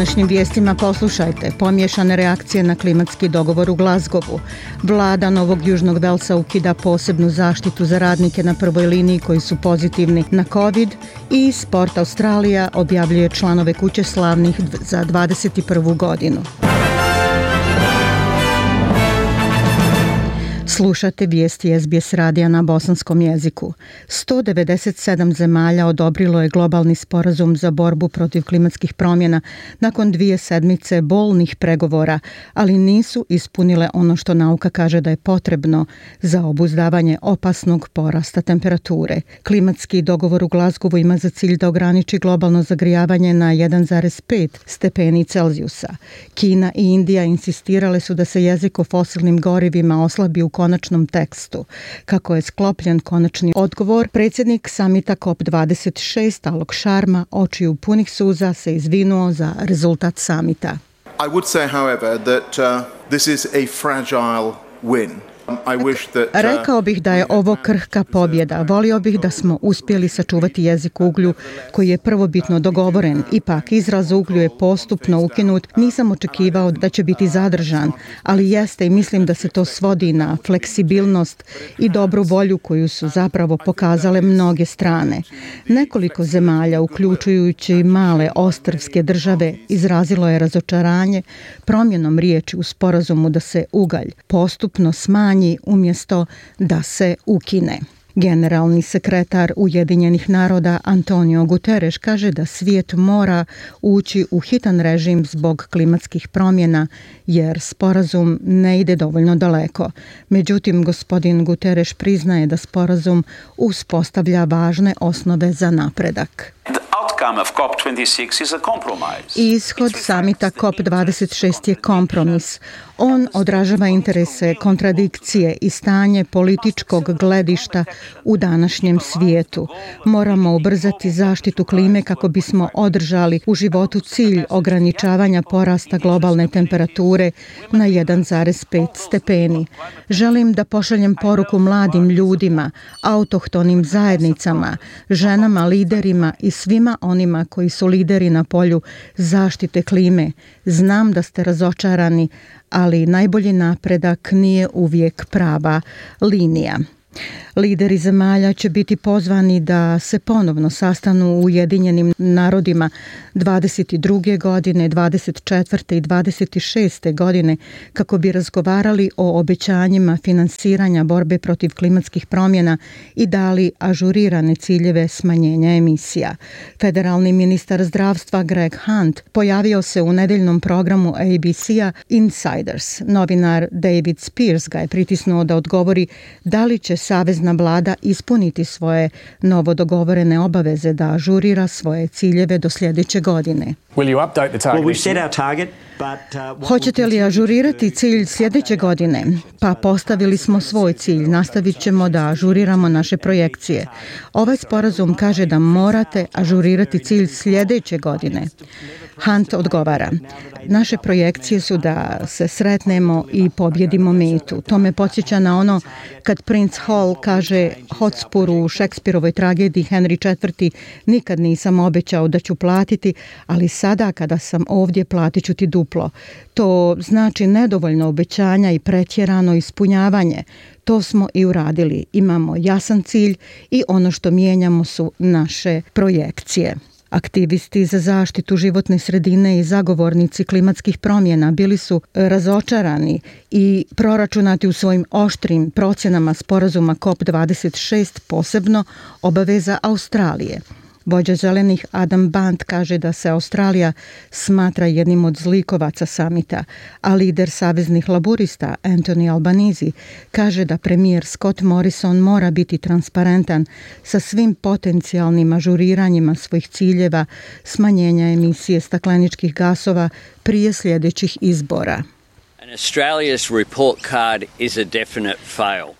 današnjim vijestima poslušajte pomješane reakcije na klimatski dogovor u Glazgovu. Vlada Novog Južnog Velsa ukida posebnu zaštitu za radnike na prvoj liniji koji su pozitivni na COVID i Sport Australija objavljuje članove kuće slavnih za 2021. godinu. Slušate vijesti SBS radija na bosanskom jeziku. 197 zemalja odobrilo je globalni sporazum za borbu protiv klimatskih promjena nakon dvije sedmice bolnih pregovora, ali nisu ispunile ono što nauka kaže da je potrebno za obuzdavanje opasnog porasta temperature. Klimatski dogovor u Glasgowu ima za cilj da ograniči globalno zagrijavanje na 1,5 stepeni Celzijusa. Kina i Indija insistirale su da se jezik o fosilnim gorivima oslabi u konačnom tekstu. Kako je sklopljen konačni odgovor, predsjednik samita COP26 Alok Sharma oči u punih suza se izvinuo za rezultat samita. I would say, however, that uh, this is a fragile win. Uh, Rekao bih da je ovo krhka pobjeda. Volio bih da smo uspjeli sačuvati jezik uglju koji je prvobitno dogovoren. Ipak, izraz uglju je postupno ukinut. Nisam očekivao da će biti zadržan, ali jeste i mislim da se to svodi na fleksibilnost i dobru volju koju su zapravo pokazale mnoge strane. Nekoliko zemalja, uključujući male ostrvske države, izrazilo je razočaranje promjenom riječi u sporazumu da se ugalj postupno smanje smanji umjesto da se ukine. Generalni sekretar Ujedinjenih naroda Antonio Guterres kaže da svijet mora ući u hitan režim zbog klimatskih promjena jer sporazum ne ide dovoljno daleko. Međutim, gospodin Guterres priznaje da sporazum uspostavlja važne osnove za napredak. The Ishod samita COP26 je kompromis. On odražava interese, kontradikcije i stanje političkog gledišta u današnjem svijetu. Moramo ubrzati zaštitu klime kako bismo održali u životu cilj ograničavanja porasta globalne temperature na 1,5 stepeni. Želim da pošaljem poruku mladim ljudima, autohtonim zajednicama, ženama, liderima i svima onima onima koji su lideri na polju zaštite klime. Znam da ste razočarani, ali najbolji napredak nije uvijek prava linija. Lideri zemalja će biti pozvani da se ponovno sastanu u Ujedinjenim narodima 22. godine, 24. i 26. godine kako bi razgovarali o obećanjima finansiranja borbe protiv klimatskih promjena i dali ažurirane ciljeve smanjenja emisija. Federalni ministar zdravstva Greg Hunt pojavio se u nedeljnom programu ABC-a Insiders. Novinar David Spears ga je pritisnuo da odgovori da li će savezna vlada ispuniti svoje novo dogovorene obaveze da ažurira svoje ciljeve do sljedeće godine. Will you update the target? Well, we've set our target. Hoćete li ažurirati cilj sljedeće godine? Pa postavili smo svoj cilj, nastavit ćemo da ažuriramo naše projekcije. Ovaj sporazum kaže da morate ažurirati cilj sljedeće godine. Hunt odgovara, naše projekcije su da se sretnemo i pobjedimo metu. To me podsjeća na ono kad princ Hall kaže Hotspur u Šekspirovoj tragediji Henry IV. Nikad nisam obećao da ću platiti, ali sada kada sam ovdje platit ću ti dupu duplo. To znači nedovoljno obećanja i pretjerano ispunjavanje. To smo i uradili. Imamo jasan cilj i ono što mijenjamo su naše projekcije. Aktivisti za zaštitu životne sredine i zagovornici klimatskih promjena bili su razočarani i proračunati u svojim oštrim procjenama sporazuma COP26, posebno obaveza Australije. Vođa zelenih Adam Band kaže da se Australija smatra jednim od zlikovaca samita, a lider saveznih laburista Anthony Albanizi kaže da premijer Scott Morrison mora biti transparentan sa svim potencijalnim ažuriranjima svojih ciljeva smanjenja emisije stakleničkih gasova prije sljedećih izbora. An Australia's report card is a definite fail.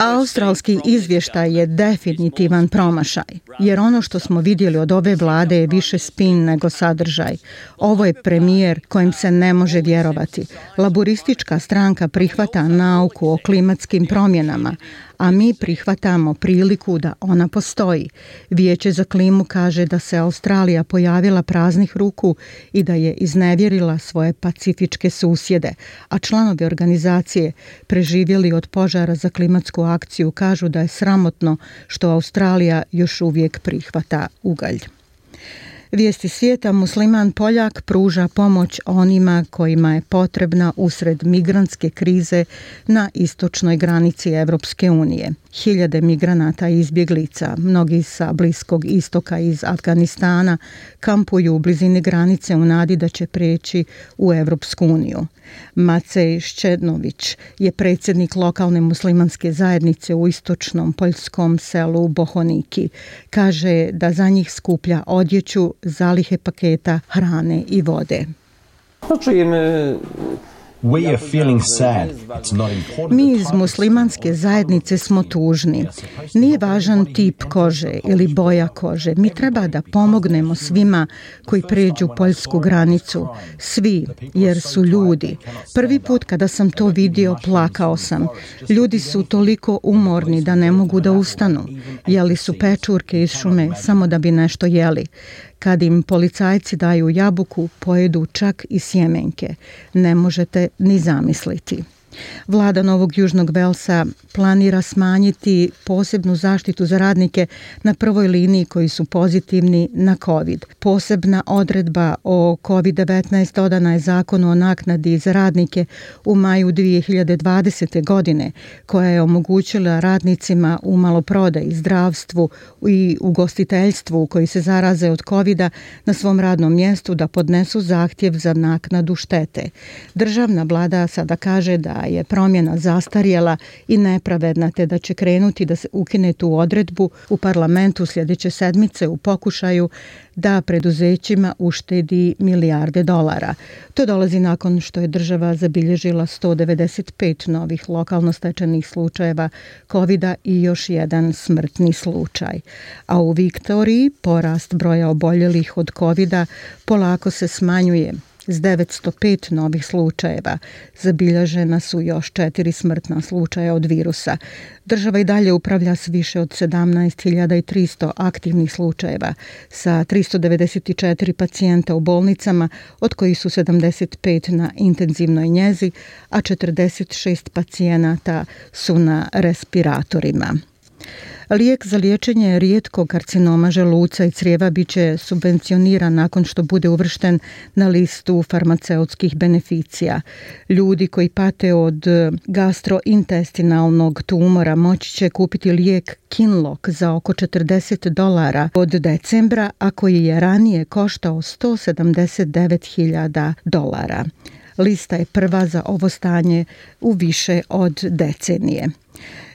Australski izvještaj je definitivan promašaj, jer ono što smo vidjeli od ove vlade je više spin nego sadržaj. Ovo je premijer kojem se ne može vjerovati. Laboristička stranka prihvata nauku o klimatskim promjenama, a mi prihvatamo priliku da ona postoji. Vijeće za klimu kaže da se Australija pojavila praznih ruku i da je iznevjerila svoje pacifičke susjede, a članovi organizacije preživjeli od požara za klimatsku akciju kažu da je sramotno što Australija još uvijek prihvata ugalj. Vijesti svijeta musliman Poljak pruža pomoć onima kojima je potrebna usred migrantske krize na istočnoj granici Evropske unije hiljade migranata i izbjeglica, mnogi sa Bliskog istoka iz Afganistana, kampuju u blizini granice u nadi da će preći u Evropsku uniju. Macej Ščednović je predsjednik lokalne muslimanske zajednice u istočnom poljskom selu Bohoniki. Kaže da za njih skuplja odjeću, zalihe paketa, hrane i vode. Znači im e, way of feeling sad. It's not important. Mi iz muslimanske zajednice smo tužni. Nije važan tip kože ili boja kože. Mi treba da pomognemo svima koji pređu poljsku granicu. Svi, jer su ljudi. Prvi put kada sam to vidio, plakao sam. Ljudi su toliko umorni da ne mogu da ustanu. Jeli su pečurke iz šume samo da bi nešto jeli. Kad im policajci daju jabuku, pojedu čak i sjemenke. Ne možete ni zamisliti. Vlada Novog Južnog Velsa planira smanjiti posebnu zaštitu za radnike na prvoj liniji koji su pozitivni na COVID. Posebna odredba o COVID-19 dodana je zakonu o naknadi za radnike u maju 2020. godine koja je omogućila radnicima u maloprodaji, zdravstvu i ugostiteljstvu koji se zaraze od covid na svom radnom mjestu da podnesu zahtjev za naknadu štete. Državna vlada sada kaže da je promjena zastarjela i nepravedna te da će krenuti da se ukine tu odredbu u parlamentu sljedeće sedmice u pokušaju da preduzećima uštedi milijarde dolara. To dolazi nakon što je država zabilježila 195 novih lokalno stečenih slučajeva covid i još jedan smrtni slučaj. A u Viktoriji porast broja oboljelih od COVID-a polako se smanjuje s 905 novih slučajeva. Zabilježena su još četiri smrtna slučaja od virusa. Država i dalje upravlja s više od 17.300 aktivnih slučajeva, sa 394 pacijenta u bolnicama, od kojih su 75 na intenzivnoj njezi, a 46 pacijenata su na respiratorima. Lijek za liječenje rijetkog karcinoma želuca i crijeva biće subvencioniran nakon što bude uvršten na listu farmaceutskih beneficija. Ljudi koji pate od gastrointestinalnog tumora moći će kupiti lijek Kinlock za oko 40 dolara od decembra, a koji je ranije koštao 179.000 dolara. Lista je prva za ovo stanje u više od decenije.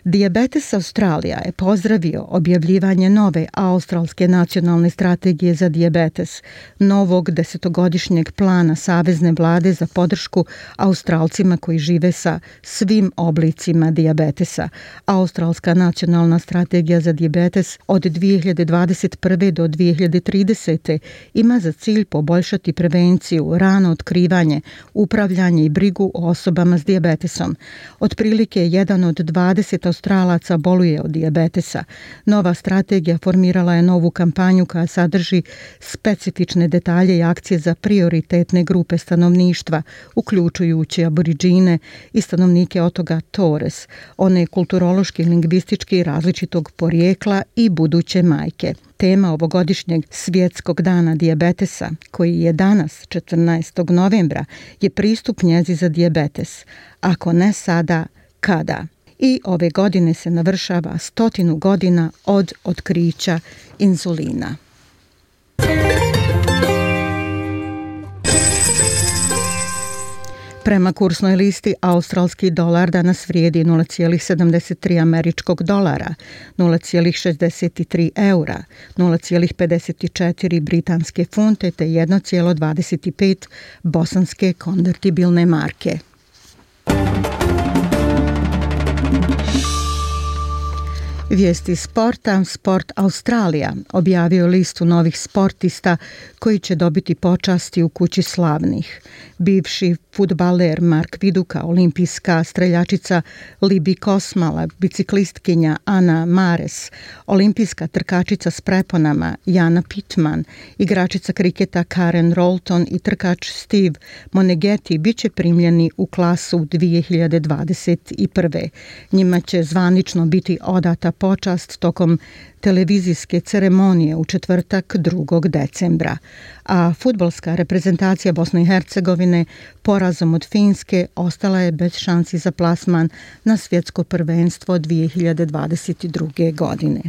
Diabetes Australija je pozdravio objavljivanje nove australske nacionalne strategije za diabetes, novog desetogodišnjeg plana Savezne vlade za podršku australcima koji žive sa svim oblicima diabetesa. Australska nacionalna strategija za diabetes od 2021. do 2030. ima za cilj poboljšati prevenciju, rano otkrivanje, upravljanje i brigu o osobama s diabetesom. Otprilike jedan od 20 Australaca boluje od diabetesa. Nova strategija formirala je novu kampanju koja sadrži specifične detalje i akcije za prioritetne grupe stanovništva, uključujući aboriđine i stanovnike otoga Torres, one kulturološki i lingvistički različitog porijekla i buduće majke. Tema ovogodišnjeg svjetskog dana diabetesa, koji je danas 14. novembra, je pristup njezi za diabetes. Ako ne sada, kada? i ove godine se navršava stotinu godina od otkrića inzulina. Prema kursnoj listi, australski dolar danas vrijedi 0,73 američkog dolara, 0,63 eura, 0,54 britanske funte te 1,25 bosanske konvertibilne marke. Vijesti sporta Sport Australija objavio listu novih sportista koji će dobiti počasti u kući slavnih. Bivši futbaler Mark Viduka, olimpijska streljačica Libi Kosmala, biciklistkinja Ana Mares, olimpijska trkačica s preponama Jana Pitman, igračica kriketa Karen Rolton i trkač Steve Monegeti bit će primljeni u klasu 2021. Njima će zvanično biti odata počast tokom televizijske ceremonije u četvrtak 2. decembra, a futbolska reprezentacija Bosne i Hercegovine porazom od Finske ostala je bez šansi za plasman na svjetsko prvenstvo 2022. godine.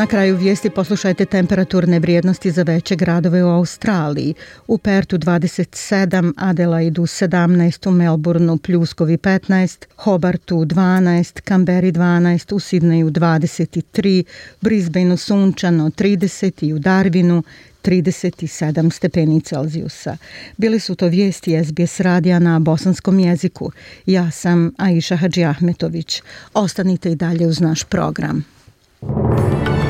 Na kraju vijesti poslušajte temperaturne vrijednosti za veće gradove u Australiji. U Pertu 27, Adelaidu 17, u Melbourneu Pljuskovi 15, Hobartu 12, Kamberi 12, u Sidneju 23, Brisbaneu sunčano 30 i u Darwinu 37 stepeni Celzijusa. Bili su to vijesti SBS radija na bosanskom jeziku. Ja sam Aisha Hadži Ahmetović. Ostanite i dalje uz naš program. thank you